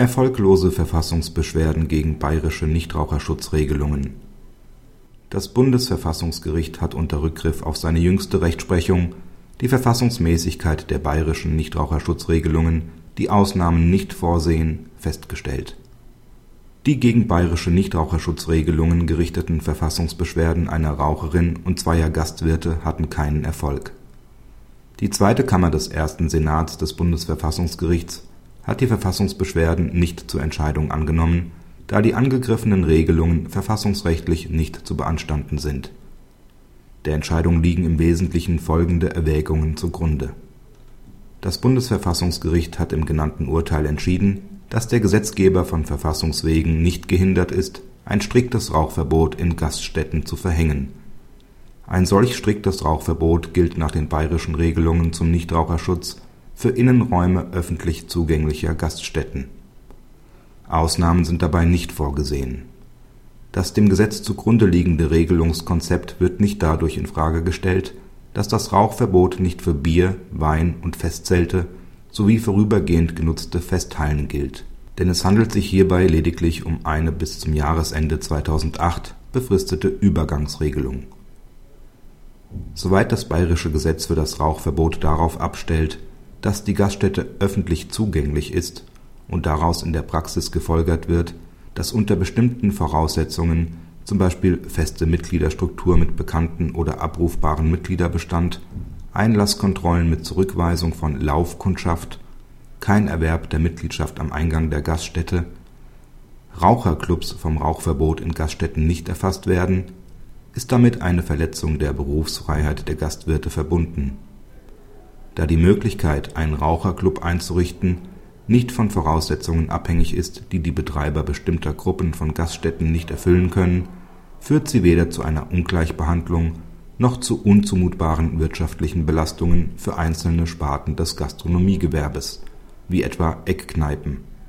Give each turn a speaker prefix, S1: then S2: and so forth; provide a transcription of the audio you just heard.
S1: Erfolglose Verfassungsbeschwerden gegen bayerische Nichtraucherschutzregelungen Das Bundesverfassungsgericht hat unter Rückgriff auf seine jüngste Rechtsprechung die Verfassungsmäßigkeit der bayerischen Nichtraucherschutzregelungen, die Ausnahmen nicht vorsehen, festgestellt. Die gegen bayerische Nichtraucherschutzregelungen gerichteten Verfassungsbeschwerden einer Raucherin und zweier Gastwirte hatten keinen Erfolg. Die Zweite Kammer des Ersten Senats des Bundesverfassungsgerichts hat die Verfassungsbeschwerden nicht zur Entscheidung angenommen, da die angegriffenen Regelungen verfassungsrechtlich nicht zu beanstanden sind. Der Entscheidung liegen im Wesentlichen folgende Erwägungen zugrunde: Das Bundesverfassungsgericht hat im genannten Urteil entschieden, dass der Gesetzgeber von Verfassungswegen nicht gehindert ist, ein striktes Rauchverbot in Gaststätten zu verhängen. Ein solch striktes Rauchverbot gilt nach den bayerischen Regelungen zum Nichtraucherschutz für Innenräume öffentlich zugänglicher Gaststätten. Ausnahmen sind dabei nicht vorgesehen. Das dem Gesetz zugrunde liegende Regelungskonzept wird nicht dadurch in Frage gestellt, dass das Rauchverbot nicht für Bier, Wein und Festzelte sowie vorübergehend genutzte Festhallen gilt, denn es handelt sich hierbei lediglich um eine bis zum Jahresende 2008 befristete Übergangsregelung. Soweit das bayerische Gesetz für das Rauchverbot darauf abstellt dass die Gaststätte öffentlich zugänglich ist und daraus in der Praxis gefolgert wird, dass unter bestimmten Voraussetzungen zum Beispiel feste Mitgliederstruktur mit bekannten oder abrufbaren Mitgliederbestand, Einlasskontrollen mit Zurückweisung von Laufkundschaft, kein Erwerb der Mitgliedschaft am Eingang der Gaststätte, Raucherclubs vom Rauchverbot in Gaststätten nicht erfasst werden, ist damit eine Verletzung der Berufsfreiheit der Gastwirte verbunden da die Möglichkeit, einen Raucherclub einzurichten, nicht von Voraussetzungen abhängig ist, die die Betreiber bestimmter Gruppen von Gaststätten nicht erfüllen können, führt sie weder zu einer Ungleichbehandlung noch zu unzumutbaren wirtschaftlichen Belastungen für einzelne Sparten des Gastronomiegewerbes, wie etwa Eckkneipen